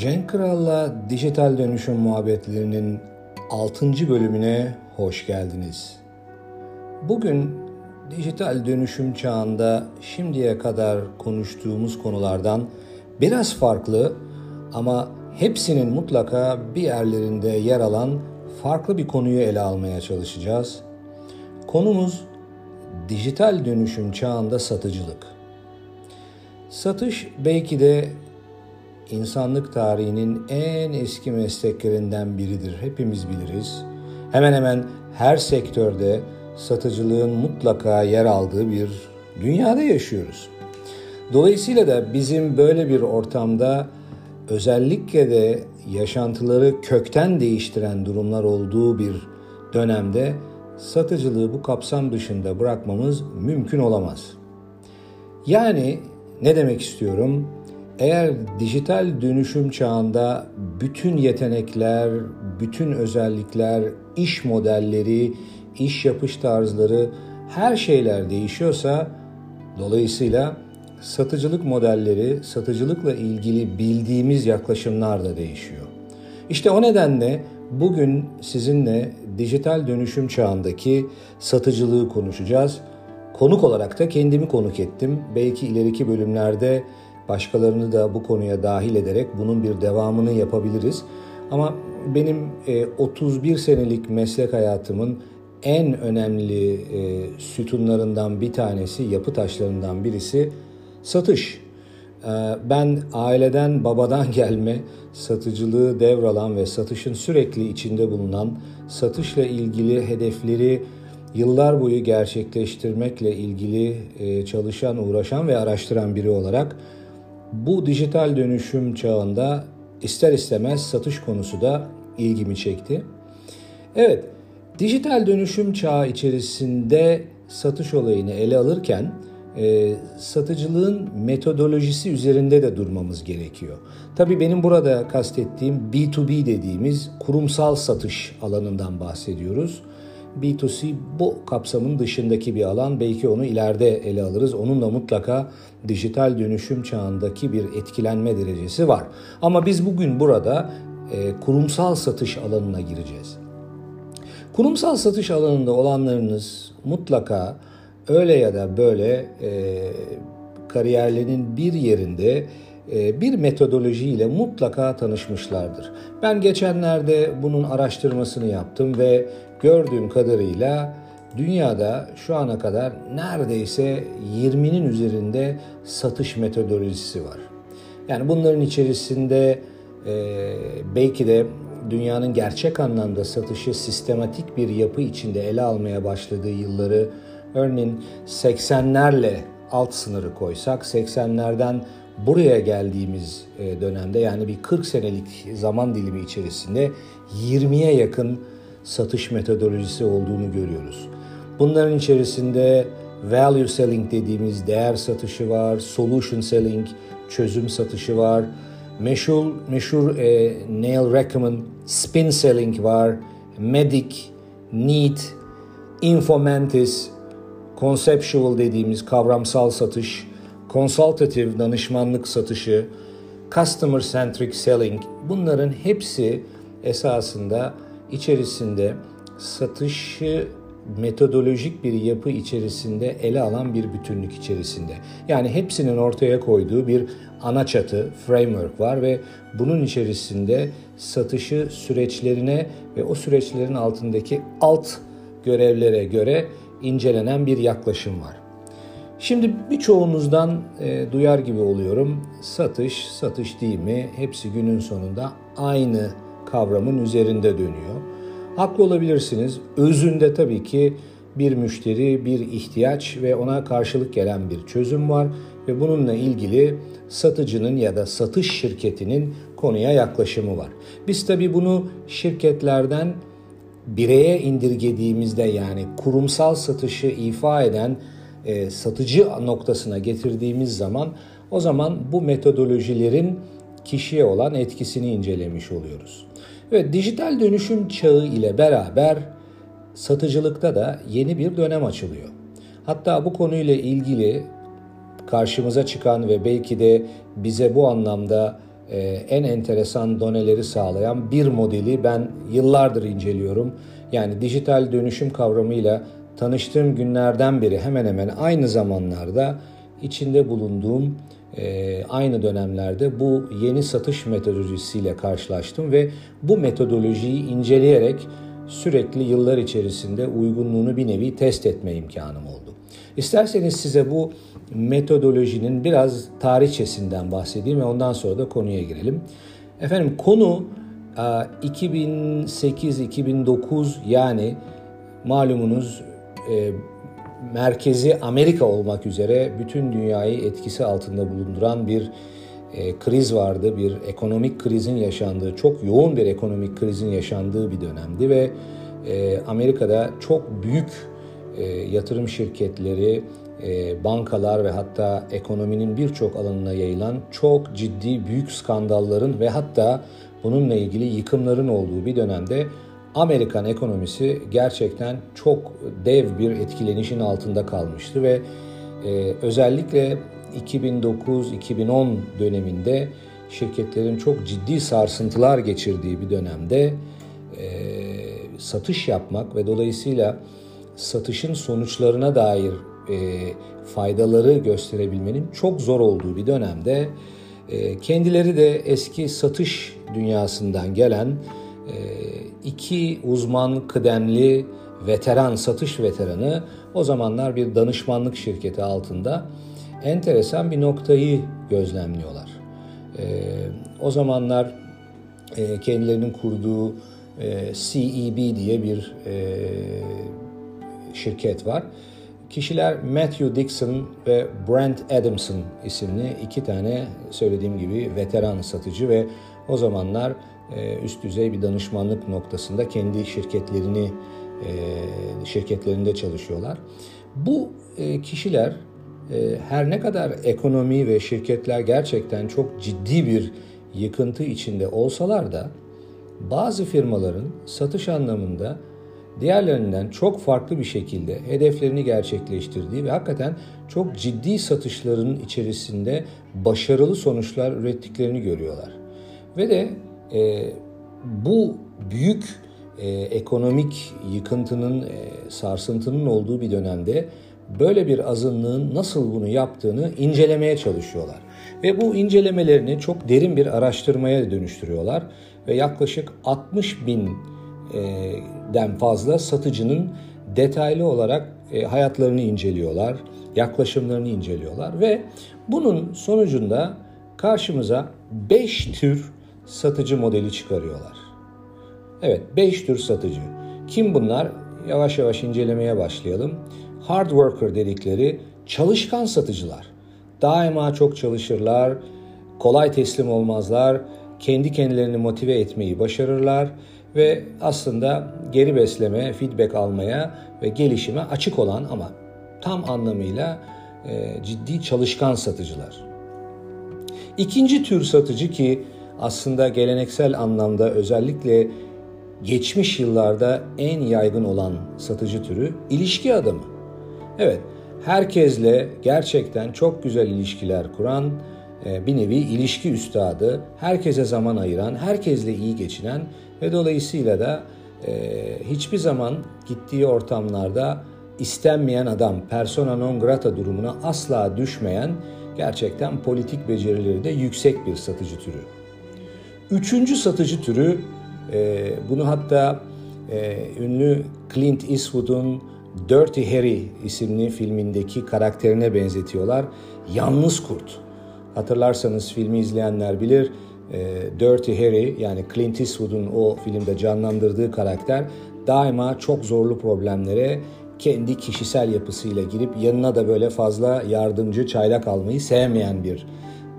Cenk Kral'la Dijital Dönüşüm Muhabbetlerinin 6. bölümüne hoş geldiniz. Bugün dijital dönüşüm çağında şimdiye kadar konuştuğumuz konulardan biraz farklı ama hepsinin mutlaka bir yerlerinde yer alan farklı bir konuyu ele almaya çalışacağız. Konumuz dijital dönüşüm çağında satıcılık. Satış belki de insanlık tarihinin en eski mesleklerinden biridir. Hepimiz biliriz. Hemen hemen her sektörde satıcılığın mutlaka yer aldığı bir dünyada yaşıyoruz. Dolayısıyla da bizim böyle bir ortamda özellikle de yaşantıları kökten değiştiren durumlar olduğu bir dönemde satıcılığı bu kapsam dışında bırakmamız mümkün olamaz. Yani ne demek istiyorum? Eğer dijital dönüşüm çağında bütün yetenekler, bütün özellikler, iş modelleri, iş yapış tarzları, her şeyler değişiyorsa dolayısıyla satıcılık modelleri, satıcılıkla ilgili bildiğimiz yaklaşımlar da değişiyor. İşte o nedenle bugün sizinle dijital dönüşüm çağındaki satıcılığı konuşacağız. Konuk olarak da kendimi konuk ettim. Belki ileriki bölümlerde başkalarını da bu konuya dahil ederek bunun bir devamını yapabiliriz. Ama benim 31 senelik meslek hayatımın en önemli e, sütunlarından bir tanesi, yapı taşlarından birisi satış. E, ben aileden, babadan gelme satıcılığı devralan ve satışın sürekli içinde bulunan, satışla ilgili hedefleri yıllar boyu gerçekleştirmekle ilgili e, çalışan, uğraşan ve araştıran biri olarak bu dijital dönüşüm çağında ister istemez satış konusu da ilgimi çekti. Evet, Dijital dönüşüm çağı içerisinde satış olayını ele alırken e, satıcılığın metodolojisi üzerinde de durmamız gerekiyor. Tabii benim burada kastettiğim B2B dediğimiz kurumsal satış alanından bahsediyoruz. B2C bu kapsamın dışındaki bir alan. Belki onu ileride ele alırız. Onun da mutlaka dijital dönüşüm çağındaki bir etkilenme derecesi var. Ama biz bugün burada e, kurumsal satış alanına gireceğiz. Kurumsal satış alanında olanlarınız mutlaka öyle ya da böyle e, kariyerlerinin bir yerinde e, bir metodolojiyle mutlaka tanışmışlardır. Ben geçenlerde bunun araştırmasını yaptım ve gördüğüm kadarıyla dünyada şu ana kadar neredeyse 20'nin üzerinde satış metodolojisi var. Yani bunların içerisinde e, belki de dünyanın gerçek anlamda satışı sistematik bir yapı içinde ele almaya başladığı yılları örneğin 80'lerle alt sınırı koysak 80'lerden buraya geldiğimiz e, dönemde yani bir 40 senelik zaman dilimi içerisinde 20'ye yakın satış metodolojisi olduğunu görüyoruz. Bunların içerisinde value selling dediğimiz değer satışı var, solution selling, çözüm satışı var, meşhur meşhur e, Neil Rackman spin selling var, medic, need, infomantis, conceptual dediğimiz kavramsal satış, consultative danışmanlık satışı, customer centric selling bunların hepsi esasında içerisinde satışı metodolojik bir yapı içerisinde ele alan bir bütünlük içerisinde. Yani hepsinin ortaya koyduğu bir ana çatı, framework var ve bunun içerisinde satışı süreçlerine ve o süreçlerin altındaki alt görevlere göre incelenen bir yaklaşım var. Şimdi birçoğunuzdan e, duyar gibi oluyorum. Satış, satış değil mi? Hepsi günün sonunda aynı kavramın üzerinde dönüyor. Haklı olabilirsiniz. Özünde tabii ki bir müşteri, bir ihtiyaç ve ona karşılık gelen bir çözüm var ve bununla ilgili satıcının ya da satış şirketinin konuya yaklaşımı var. Biz tabii bunu şirketlerden bireye indirgediğimizde yani kurumsal satışı ifa eden e, satıcı noktasına getirdiğimiz zaman o zaman bu metodolojilerin kişiye olan etkisini incelemiş oluyoruz. Evet, dijital dönüşüm çağı ile beraber satıcılıkta da yeni bir dönem açılıyor. Hatta bu konuyla ilgili karşımıza çıkan ve belki de bize bu anlamda e, en enteresan doneleri sağlayan bir modeli ben yıllardır inceliyorum. Yani dijital dönüşüm kavramıyla tanıştığım günlerden beri hemen hemen aynı zamanlarda içinde bulunduğum e, aynı dönemlerde bu yeni satış metodolojisiyle karşılaştım ve bu metodolojiyi inceleyerek sürekli yıllar içerisinde uygunluğunu bir nevi test etme imkanım oldu. İsterseniz size bu metodolojinin biraz tarihçesinden bahsedeyim ve ondan sonra da konuya girelim. Efendim konu 2008-2009 yani malumunuz e, merkezi Amerika olmak üzere bütün dünyayı etkisi altında bulunduran bir e, kriz vardı. Bir ekonomik krizin yaşandığı, çok yoğun bir ekonomik krizin yaşandığı bir dönemdi ve e, Amerika'da çok büyük e, yatırım şirketleri, e, bankalar ve hatta ekonominin birçok alanına yayılan çok ciddi büyük skandalların ve hatta bununla ilgili yıkımların olduğu bir dönemde Amerikan ekonomisi gerçekten çok dev bir etkilenişin altında kalmıştı ve e, özellikle 2009-2010 döneminde şirketlerin çok ciddi sarsıntılar geçirdiği bir dönemde e, satış yapmak ve dolayısıyla satışın sonuçlarına dair e, faydaları gösterebilmenin çok zor olduğu bir dönemde e, kendileri de eski satış dünyasından gelen iki uzman kıdemli veteran satış veteranı o zamanlar bir danışmanlık şirketi altında enteresan bir noktayı gözlemliyorlar. E, o zamanlar e, kendilerinin kurduğu e, CEB diye bir e, şirket var. Kişiler Matthew Dixon ve Brent Adamson isimli iki tane söylediğim gibi veteran satıcı ve o zamanlar üst düzey bir danışmanlık noktasında kendi şirketlerini e, şirketlerinde çalışıyorlar. Bu e, kişiler her ne kadar ekonomi ve şirketler gerçekten çok ciddi bir yıkıntı içinde olsalar da bazı firmaların satış anlamında diğerlerinden çok farklı bir şekilde hedeflerini gerçekleştirdiği ve hakikaten çok ciddi satışların içerisinde başarılı sonuçlar ürettiklerini görüyorlar. Ve de e, bu büyük e, ekonomik yıkıntının, e, sarsıntının olduğu bir dönemde böyle bir azınlığın nasıl bunu yaptığını incelemeye çalışıyorlar. Ve bu incelemelerini çok derin bir araştırmaya dönüştürüyorlar ve yaklaşık 60 bin den fazla satıcının detaylı olarak e, hayatlarını inceliyorlar, yaklaşımlarını inceliyorlar ve bunun sonucunda karşımıza 5 tür satıcı modeli çıkarıyorlar. Evet, 5 tür satıcı. Kim bunlar? Yavaş yavaş incelemeye başlayalım. Hard worker dedikleri çalışkan satıcılar. Daima çok çalışırlar, kolay teslim olmazlar, kendi kendilerini motive etmeyi başarırlar ve aslında geri besleme, feedback almaya ve gelişime açık olan ama tam anlamıyla e, ciddi çalışkan satıcılar. İkinci tür satıcı ki aslında geleneksel anlamda özellikle geçmiş yıllarda en yaygın olan satıcı türü ilişki adamı. Evet, herkesle gerçekten çok güzel ilişkiler kuran, e, bir nevi ilişki üstadı, herkese zaman ayıran, herkesle iyi geçinen ve dolayısıyla da e, hiçbir zaman gittiği ortamlarda istenmeyen adam, persona non grata durumuna asla düşmeyen gerçekten politik becerileri de yüksek bir satıcı türü. Üçüncü satıcı türü, e, bunu hatta e, ünlü Clint Eastwood'un Dirty Harry isimli filmindeki karakterine benzetiyorlar. Yalnız kurt. Hatırlarsanız filmi izleyenler bilir. E, Dirty Harry yani Clint Eastwood'un o filmde canlandırdığı karakter daima çok zorlu problemlere kendi kişisel yapısıyla girip yanına da böyle fazla yardımcı çaylak almayı sevmeyen bir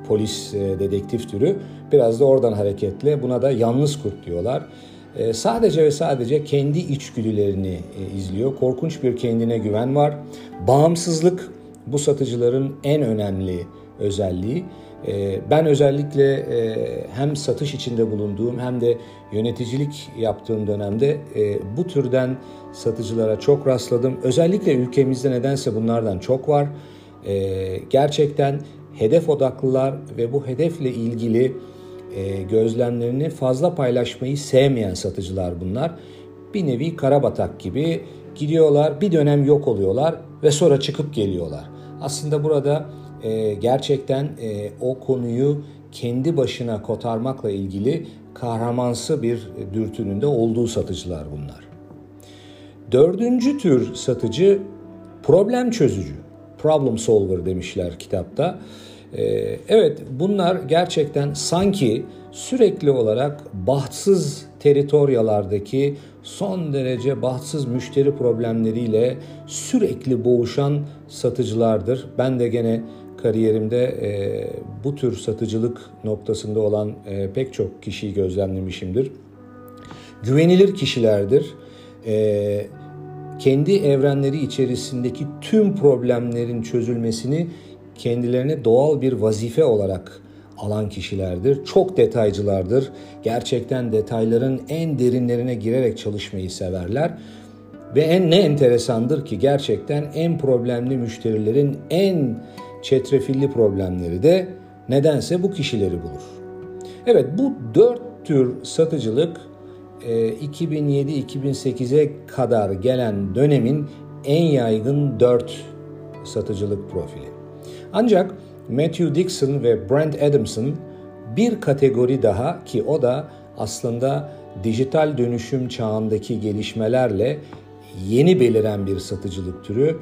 polis e, dedektif türü. Biraz da oradan hareketle buna da yalnız kurt diyorlar. E, sadece ve sadece kendi içgüdülerini e, izliyor. Korkunç bir kendine güven var. Bağımsızlık bu satıcıların en önemli özelliği. Ee, ben özellikle e, hem satış içinde bulunduğum hem de yöneticilik yaptığım dönemde e, bu türden satıcılara çok rastladım. Özellikle ülkemizde nedense bunlardan çok var. Gerçekten hedef odaklılar ve bu hedefle ilgili e, gözlemlerini fazla paylaşmayı sevmeyen satıcılar bunlar. Bir nevi karabatak gibi gidiyorlar, bir dönem yok oluyorlar ve sonra çıkıp geliyorlar. Aslında burada e, gerçekten e, o konuyu kendi başına kotarmakla ilgili kahramansı bir dürtünün de olduğu satıcılar bunlar. Dördüncü tür satıcı problem çözücü. Problem solver demişler kitapta. Ee, evet bunlar gerçekten sanki sürekli olarak bahtsız teritoryalardaki son derece bahtsız müşteri problemleriyle sürekli boğuşan satıcılardır. Ben de gene kariyerimde e, bu tür satıcılık noktasında olan e, pek çok kişiyi gözlemlemişimdir. Güvenilir kişilerdir. E, kendi evrenleri içerisindeki tüm problemlerin çözülmesini kendilerine doğal bir vazife olarak alan kişilerdir. Çok detaycılardır. Gerçekten detayların en derinlerine girerek çalışmayı severler. Ve en ne enteresandır ki gerçekten en problemli müşterilerin en çetrefilli problemleri de nedense bu kişileri bulur. Evet bu dört tür satıcılık 2007-2008'e kadar gelen dönemin en yaygın dört satıcılık profili. Ancak Matthew Dixon ve Brent Adamson bir kategori daha ki o da aslında dijital dönüşüm çağındaki gelişmelerle yeni beliren bir satıcılık türü.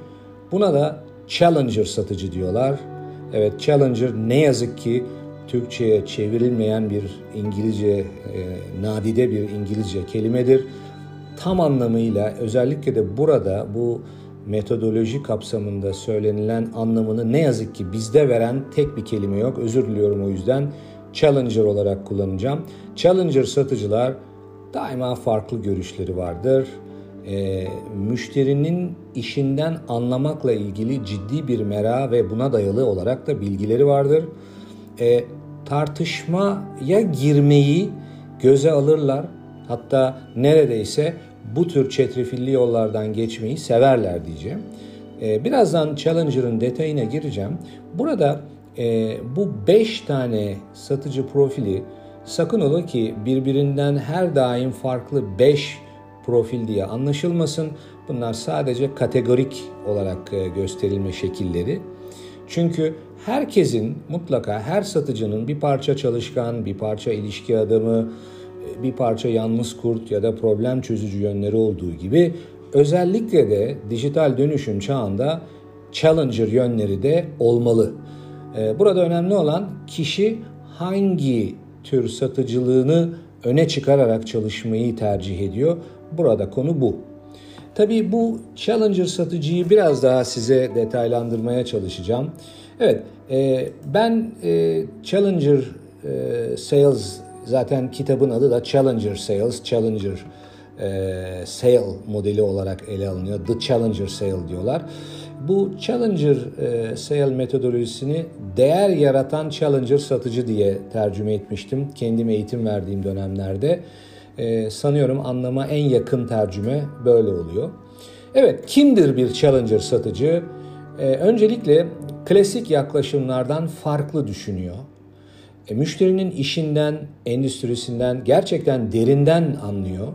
Buna da Challenger satıcı diyorlar. Evet Challenger ne yazık ki Türkçe'ye çevrilmeyen bir İngilizce, e, nadide bir İngilizce kelimedir. Tam anlamıyla özellikle de burada bu metodoloji kapsamında söylenilen anlamını ne yazık ki bizde veren tek bir kelime yok. Özür diliyorum o yüzden. Challenger olarak kullanacağım. Challenger satıcılar daima farklı görüşleri vardır. E, müşterinin işinden anlamakla ilgili ciddi bir mera ve buna dayalı olarak da bilgileri vardır. E, tartışmaya girmeyi göze alırlar. Hatta neredeyse bu tür çetrefilli yollardan geçmeyi severler diyeceğim. Ee, birazdan Challenger'ın detayına gireceğim. Burada e, bu 5 tane satıcı profili sakın ola ki birbirinden her daim farklı 5 profil diye anlaşılmasın. Bunlar sadece kategorik olarak e, gösterilme şekilleri. Çünkü herkesin mutlaka her satıcının bir parça çalışkan, bir parça ilişki adamı, bir parça yalnız kurt ya da problem çözücü yönleri olduğu gibi özellikle de dijital dönüşüm çağında challenger yönleri de olmalı. Ee, burada önemli olan kişi hangi tür satıcılığını öne çıkararak çalışmayı tercih ediyor. Burada konu bu. Tabii bu Challenger satıcıyı biraz daha size detaylandırmaya çalışacağım. Evet, e, ben e, Challenger e, Sales zaten kitabın adı da Challenger Sales, Challenger e, Sale modeli olarak ele alınıyor. The Challenger Sale diyorlar. Bu Challenger Sale metodolojisini değer yaratan Challenger satıcı diye tercüme etmiştim. Kendim eğitim verdiğim dönemlerde. Sanıyorum anlama en yakın tercüme böyle oluyor. Evet, kimdir bir Challenger satıcı? Öncelikle klasik yaklaşımlardan farklı düşünüyor. E, müşterinin işinden, endüstrisinden gerçekten derinden anlıyor.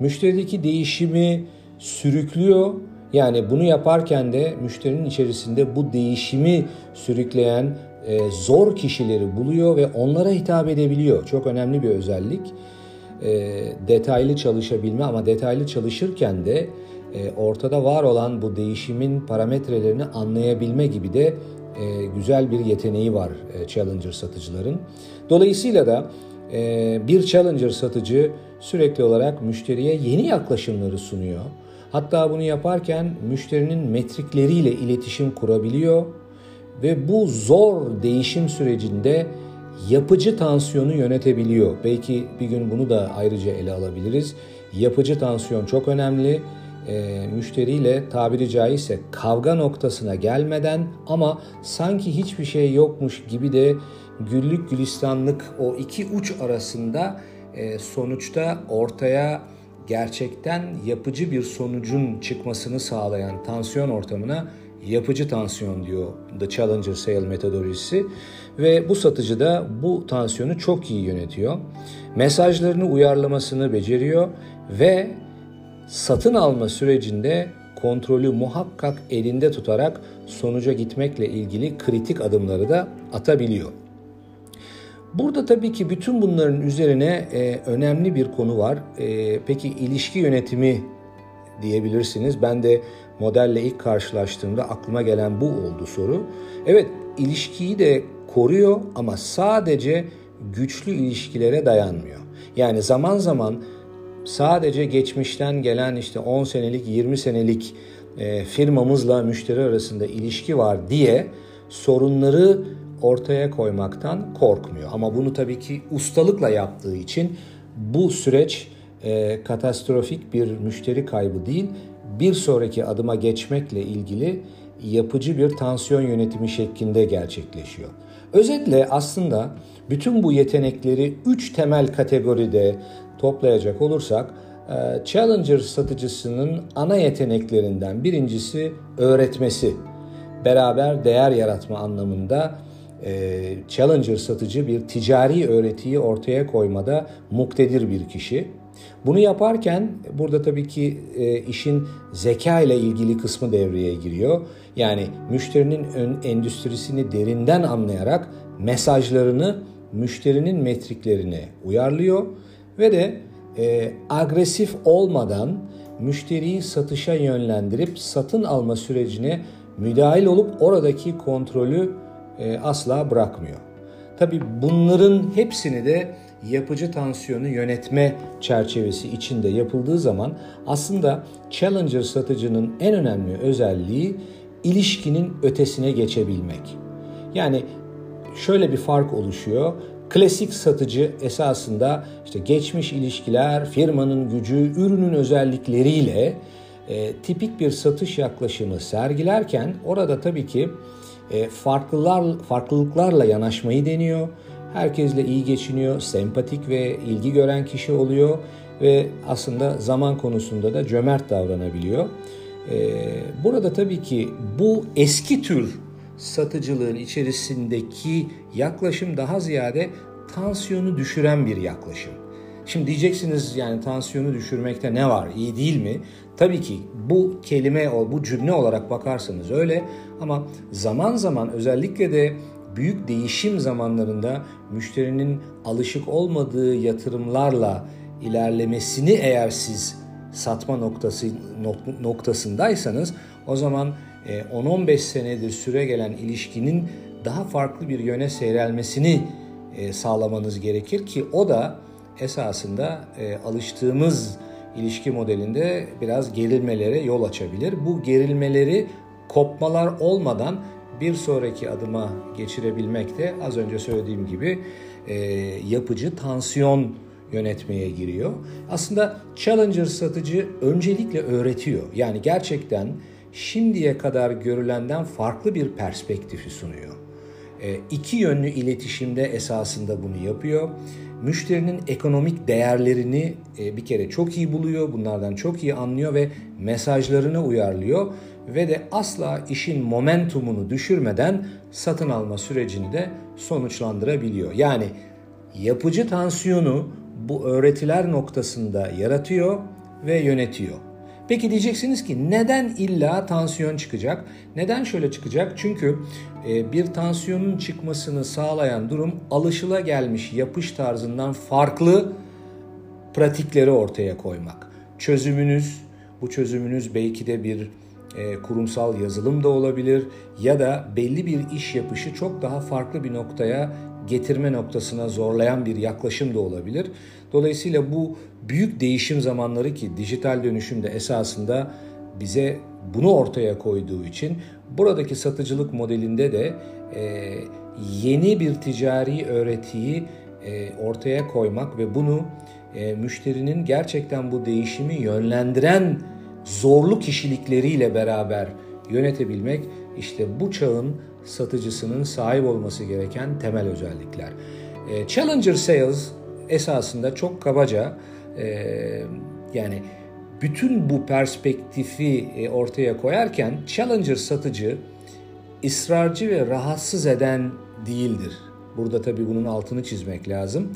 Müşterideki değişimi sürüklüyor. Yani bunu yaparken de müşterinin içerisinde bu değişimi sürükleyen e, zor kişileri buluyor ve onlara hitap edebiliyor. Çok önemli bir özellik. E, detaylı çalışabilme ama detaylı çalışırken de ortada var olan bu değişimin parametrelerini anlayabilme gibi de e, güzel bir yeteneği var e, Challenger satıcıların. Dolayısıyla da bir Challenger satıcı sürekli olarak müşteriye yeni yaklaşımları sunuyor. Hatta bunu yaparken müşterinin metrikleriyle iletişim kurabiliyor ve bu zor değişim sürecinde yapıcı tansiyonu yönetebiliyor. Belki bir gün bunu da ayrıca ele alabiliriz. Yapıcı tansiyon çok önemli e, müşteriyle tabiri caizse kavga noktasına gelmeden ama sanki hiçbir şey yokmuş gibi de güllük gülistanlık o iki uç arasında e, sonuçta ortaya gerçekten yapıcı bir sonucun çıkmasını sağlayan tansiyon ortamına yapıcı tansiyon diyor The Challenger Sale metodolojisi ve bu satıcı da bu tansiyonu çok iyi yönetiyor. Mesajlarını uyarlamasını beceriyor ve satın alma sürecinde kontrolü muhakkak elinde tutarak sonuca gitmekle ilgili kritik adımları da atabiliyor. Burada tabii ki bütün bunların üzerine e, önemli bir konu var. E, peki ilişki yönetimi diyebilirsiniz. Ben de modelle ilk karşılaştığımda aklıma gelen bu oldu soru. Evet ilişkiyi de koruyor ama sadece güçlü ilişkilere dayanmıyor. Yani zaman zaman sadece geçmişten gelen işte 10 senelik 20 senelik e, firmamızla müşteri arasında ilişki var diye sorunları ortaya koymaktan korkmuyor. Ama bunu tabii ki ustalıkla yaptığı için bu süreç e, katastrofik bir müşteri kaybı değil, bir sonraki adıma geçmekle ilgili yapıcı bir tansiyon yönetimi şeklinde gerçekleşiyor. Özetle aslında bütün bu yetenekleri üç temel kategoride toplayacak olursak e, Challenger satıcısının ana yeteneklerinden birincisi öğretmesi. Beraber değer yaratma anlamında e, Challenger satıcı bir ticari öğretiyi ortaya koymada muktedir bir kişi. Bunu yaparken burada tabii ki e, işin zeka ile ilgili kısmı devreye giriyor. Yani müşterinin ön endüstrisini derinden anlayarak mesajlarını müşterinin metriklerine uyarlıyor ve de e, agresif olmadan müşteriyi satışa yönlendirip satın alma sürecine müdahil olup oradaki kontrolü e, asla bırakmıyor. Tabi bunların hepsini de yapıcı tansiyonu yönetme çerçevesi içinde yapıldığı zaman aslında challenger satıcının en önemli özelliği ilişkinin ötesine geçebilmek. Yani şöyle bir fark oluşuyor. Klasik satıcı esasında işte geçmiş ilişkiler, firmanın gücü, ürünün özellikleriyle e, tipik bir satış yaklaşımı sergilerken orada tabii ki e, farklılar farklılıklarla yanaşmayı deniyor. Herkesle iyi geçiniyor, sempatik ve ilgi gören kişi oluyor ve aslında zaman konusunda da cömert davranabiliyor. E, burada tabii ki bu eski tür satıcılığın içerisindeki yaklaşım daha ziyade tansiyonu düşüren bir yaklaşım. Şimdi diyeceksiniz yani tansiyonu düşürmekte ne var? İyi değil mi? Tabii ki bu kelime, bu cümle olarak bakarsanız öyle ama zaman zaman özellikle de büyük değişim zamanlarında müşterinin alışık olmadığı yatırımlarla ilerlemesini eğer siz satma noktası noktasındaysanız o zaman 10-15 e, senedir süre gelen ilişkinin daha farklı bir yöne seyrelmesini e, sağlamanız gerekir ki o da esasında e, alıştığımız ilişki modelinde biraz gerilmelere yol açabilir. Bu gerilmeleri kopmalar olmadan bir sonraki adıma geçirebilmek de az önce söylediğim gibi e, yapıcı tansiyon yönetmeye giriyor. Aslında Challenger satıcı öncelikle öğretiyor. Yani gerçekten şimdiye kadar görülenden farklı bir perspektifi sunuyor. E, iki yönlü iletişimde esasında bunu yapıyor müşterinin ekonomik değerlerini e, bir kere çok iyi buluyor, bunlardan çok iyi anlıyor ve mesajlarını uyarlıyor ve de asla işin momentumunu düşürmeden satın alma sürecini de sonuçlandırabiliyor. Yani yapıcı tansiyonu bu öğretiler noktasında yaratıyor ve yönetiyor. Peki diyeceksiniz ki neden illa tansiyon çıkacak? Neden şöyle çıkacak? Çünkü e, bir tansiyonun çıkmasını sağlayan durum alışıla gelmiş yapış tarzından farklı pratikleri ortaya koymak. Çözümünüz, bu çözümünüz belki de bir e, kurumsal yazılım da olabilir ya da belli bir iş yapışı çok daha farklı bir noktaya getirme noktasına zorlayan bir yaklaşım da olabilir. Dolayısıyla bu büyük değişim zamanları ki dijital dönüşüm de esasında bize bunu ortaya koyduğu için buradaki satıcılık modelinde de e, yeni bir ticari öğretiyi e, ortaya koymak ve bunu e, müşterinin gerçekten bu değişimi yönlendiren zorlu kişilikleriyle beraber yönetebilmek işte bu çağın satıcısının sahip olması gereken temel özellikler. E, Challenger Sales esasında çok kabaca e, yani bütün bu perspektifi e, ortaya koyarken challenger satıcı ısrarcı ve rahatsız eden değildir. Burada tabii bunun altını çizmek lazım.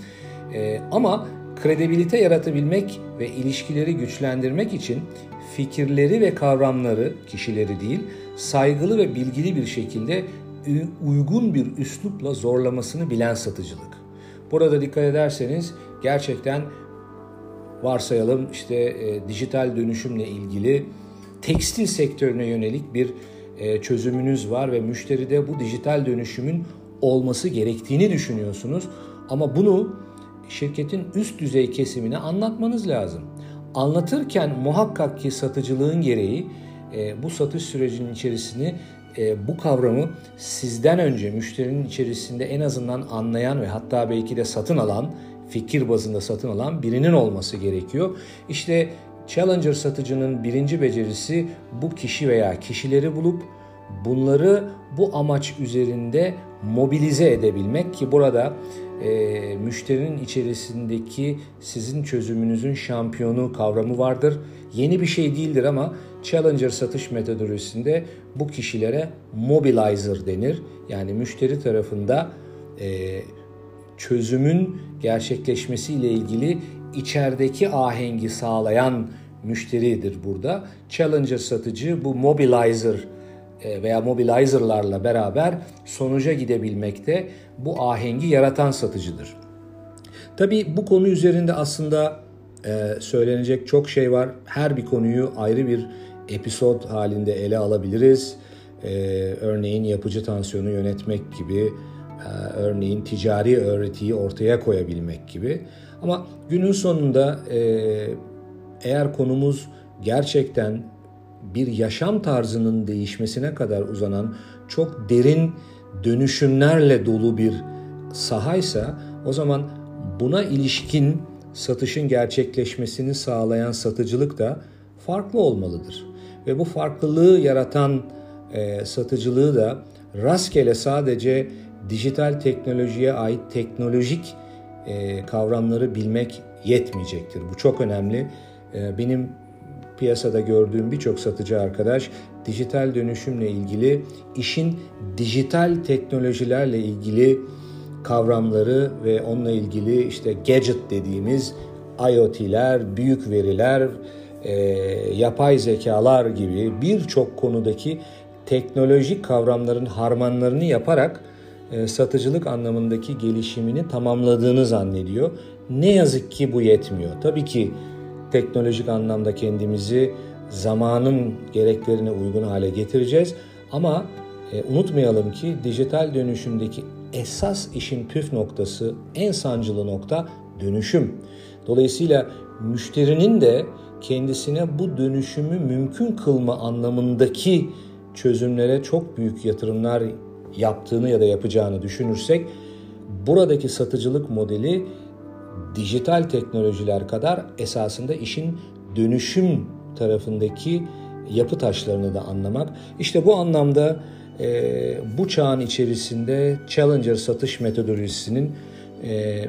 Ee, ama kredibilite yaratabilmek ve ilişkileri güçlendirmek için fikirleri ve kavramları, kişileri değil, saygılı ve bilgili bir şekilde uygun bir üslupla zorlamasını bilen satıcılık. Burada dikkat ederseniz gerçekten varsayalım işte e, dijital dönüşümle ilgili tekstil sektörüne yönelik bir e, çözümünüz var ve müşteride bu dijital dönüşümün olması gerektiğini düşünüyorsunuz. Ama bunu şirketin üst düzey kesimine anlatmanız lazım. Anlatırken muhakkak ki satıcılığın gereği e, bu satış sürecinin içerisini e, bu kavramı sizden önce müşterinin içerisinde en azından anlayan ve hatta belki de satın alan, fikir bazında satın alan birinin olması gerekiyor. İşte Challenger satıcının birinci becerisi bu kişi veya kişileri bulup bunları bu amaç üzerinde mobilize edebilmek ki burada e, müşterinin içerisindeki sizin çözümünüzün şampiyonu kavramı vardır. Yeni bir şey değildir ama Challenger satış metodolojisinde bu kişilere mobilizer denir. Yani müşteri tarafında e, çözümün gerçekleşmesi ile ilgili içerideki ahengi sağlayan müşteridir burada. Challenger satıcı bu mobilizer veya mobilizerlarla beraber sonuca gidebilmekte bu ahengi yaratan satıcıdır. Tabii bu konu üzerinde aslında e, söylenecek çok şey var. Her bir konuyu ayrı bir episod halinde ele alabiliriz. E, örneğin yapıcı tansiyonu yönetmek gibi, örneğin ticari öğretiyi ortaya koyabilmek gibi. Ama günün sonunda eğer konumuz gerçekten bir yaşam tarzının değişmesine kadar uzanan çok derin dönüşümlerle dolu bir sahaysa o zaman buna ilişkin satışın gerçekleşmesini sağlayan satıcılık da farklı olmalıdır. Ve bu farklılığı yaratan e, satıcılığı da rastgele sadece dijital teknolojiye ait teknolojik e, kavramları bilmek yetmeyecektir. Bu çok önemli. E, benim piyasada gördüğüm birçok satıcı arkadaş dijital dönüşümle ilgili işin dijital teknolojilerle ilgili kavramları ve onunla ilgili işte gadget dediğimiz IoT'ler, büyük veriler, e, yapay zekalar gibi birçok konudaki teknolojik kavramların harmanlarını yaparak e, satıcılık anlamındaki gelişimini tamamladığını zannediyor. Ne yazık ki bu yetmiyor. Tabii ki teknolojik anlamda kendimizi zamanın gereklerine uygun hale getireceğiz. Ama e, unutmayalım ki dijital dönüşümdeki esas işin püf noktası, en sancılı nokta dönüşüm. Dolayısıyla müşterinin de kendisine bu dönüşümü mümkün kılma anlamındaki çözümlere çok büyük yatırımlar yaptığını ya da yapacağını düşünürsek buradaki satıcılık modeli dijital teknolojiler kadar esasında işin dönüşüm tarafındaki yapı taşlarını da anlamak. İşte bu anlamda e, bu çağın içerisinde Challenger satış metodolojisinin e,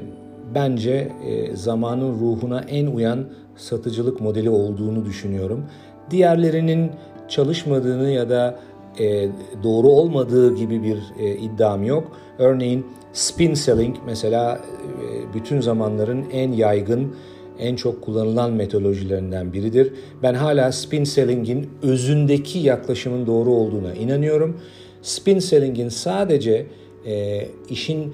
bence e, zamanın ruhuna en uyan satıcılık modeli olduğunu düşünüyorum. Diğerlerinin çalışmadığını ya da e, doğru olmadığı gibi bir e, iddiam yok. Örneğin spin selling mesela e, bütün zamanların en yaygın, en çok kullanılan metodolojilerinden biridir. Ben hala spin selling'in özündeki yaklaşımın doğru olduğuna inanıyorum. Spin selling'in sadece e, işin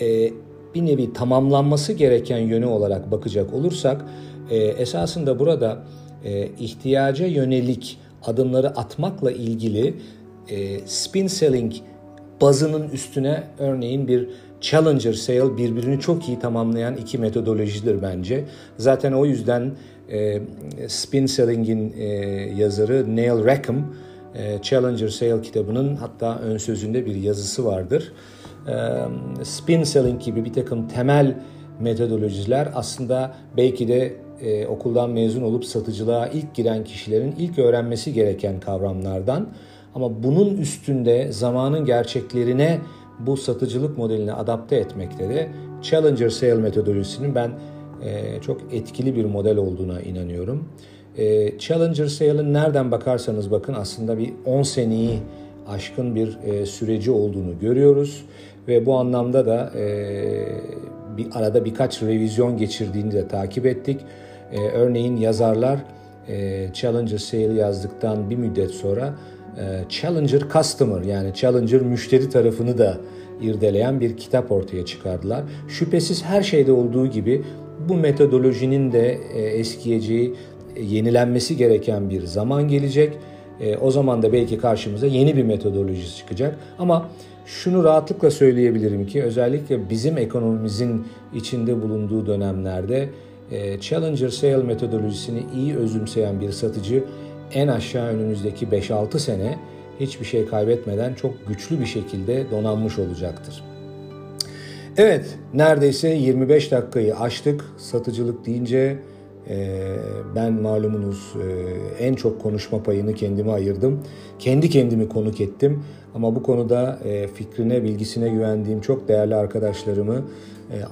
e, bir nevi tamamlanması gereken yönü olarak bakacak olursak e, esasında burada e, ihtiyaca yönelik adımları atmakla ilgili e, spin selling bazının üstüne örneğin bir Challenger Sale birbirini çok iyi tamamlayan iki metodolojidir bence. Zaten o yüzden e, Spin Selling'in e, yazarı Neil Rackham e, Challenger Sale kitabının hatta ön sözünde bir yazısı vardır. E, spin Selling gibi bir takım temel metodolojiler aslında belki de e, okuldan mezun olup satıcılığa ilk giren kişilerin ilk öğrenmesi gereken kavramlardan. Ama bunun üstünde zamanın gerçeklerine bu satıcılık modelini adapte etmekte de Challenger Sale metodolojisinin ben e, çok etkili bir model olduğuna inanıyorum. E, Challenger Sale'ın nereden bakarsanız bakın aslında bir 10 seneyi aşkın bir e, süreci olduğunu görüyoruz ve bu anlamda da e, bir arada birkaç revizyon geçirdiğini de takip ettik. E, örneğin yazarlar e, Challenger Sale yazdıktan bir müddet sonra Challenger Customer yani Challenger müşteri tarafını da irdeleyen bir kitap ortaya çıkardılar. Şüphesiz her şeyde olduğu gibi bu metodolojinin de e, eskiyeceği, e, yenilenmesi gereken bir zaman gelecek. E, o zaman da belki karşımıza yeni bir metodoloji çıkacak. Ama şunu rahatlıkla söyleyebilirim ki özellikle bizim ekonomimizin içinde bulunduğu dönemlerde Challenger Sale metodolojisini iyi özümseyen bir satıcı en aşağı önümüzdeki 5-6 sene hiçbir şey kaybetmeden çok güçlü bir şekilde donanmış olacaktır. Evet, neredeyse 25 dakikayı aştık. Satıcılık deyince e, ben malumunuz e, en çok konuşma payını kendime ayırdım. Kendi kendimi konuk ettim. Ama bu konuda e, fikrine, bilgisine güvendiğim çok değerli arkadaşlarımı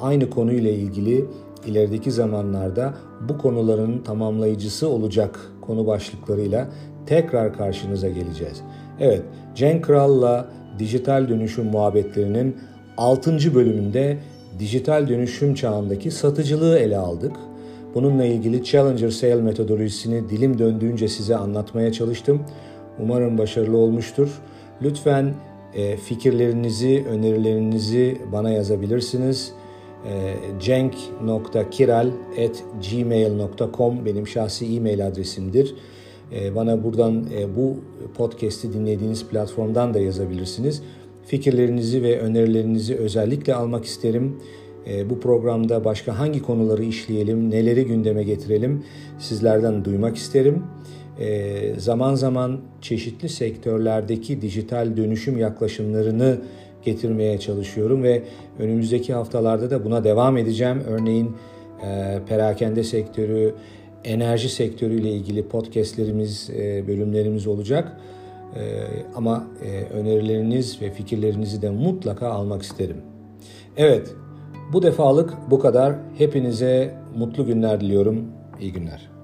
aynı konuyla ilgili ilerideki zamanlarda bu konuların tamamlayıcısı olacak konu başlıklarıyla tekrar karşınıza geleceğiz. Evet, Cenk Kral'la dijital dönüşüm muhabbetlerinin 6. bölümünde dijital dönüşüm çağındaki satıcılığı ele aldık. Bununla ilgili Challenger Sale metodolojisini dilim döndüğünce size anlatmaya çalıştım. Umarım başarılı olmuştur. Lütfen e, fikirlerinizi, önerilerinizi bana yazabilirsiniz. E, cenk.kiral.gmail.com benim şahsi e-mail adresimdir. E, bana buradan e, bu podcast'i dinlediğiniz platformdan da yazabilirsiniz. Fikirlerinizi ve önerilerinizi özellikle almak isterim. E, bu programda başka hangi konuları işleyelim, neleri gündeme getirelim sizlerden duymak isterim. Zaman zaman çeşitli sektörlerdeki dijital dönüşüm yaklaşımlarını getirmeye çalışıyorum ve önümüzdeki haftalarda da buna devam edeceğim. Örneğin perakende sektörü, enerji sektörüyle ilgili podcastlerimiz, e, bölümlerimiz olacak. E, ama e, önerileriniz ve fikirlerinizi de mutlaka almak isterim. Evet, bu defalık bu kadar. Hepinize mutlu günler diliyorum. İyi günler.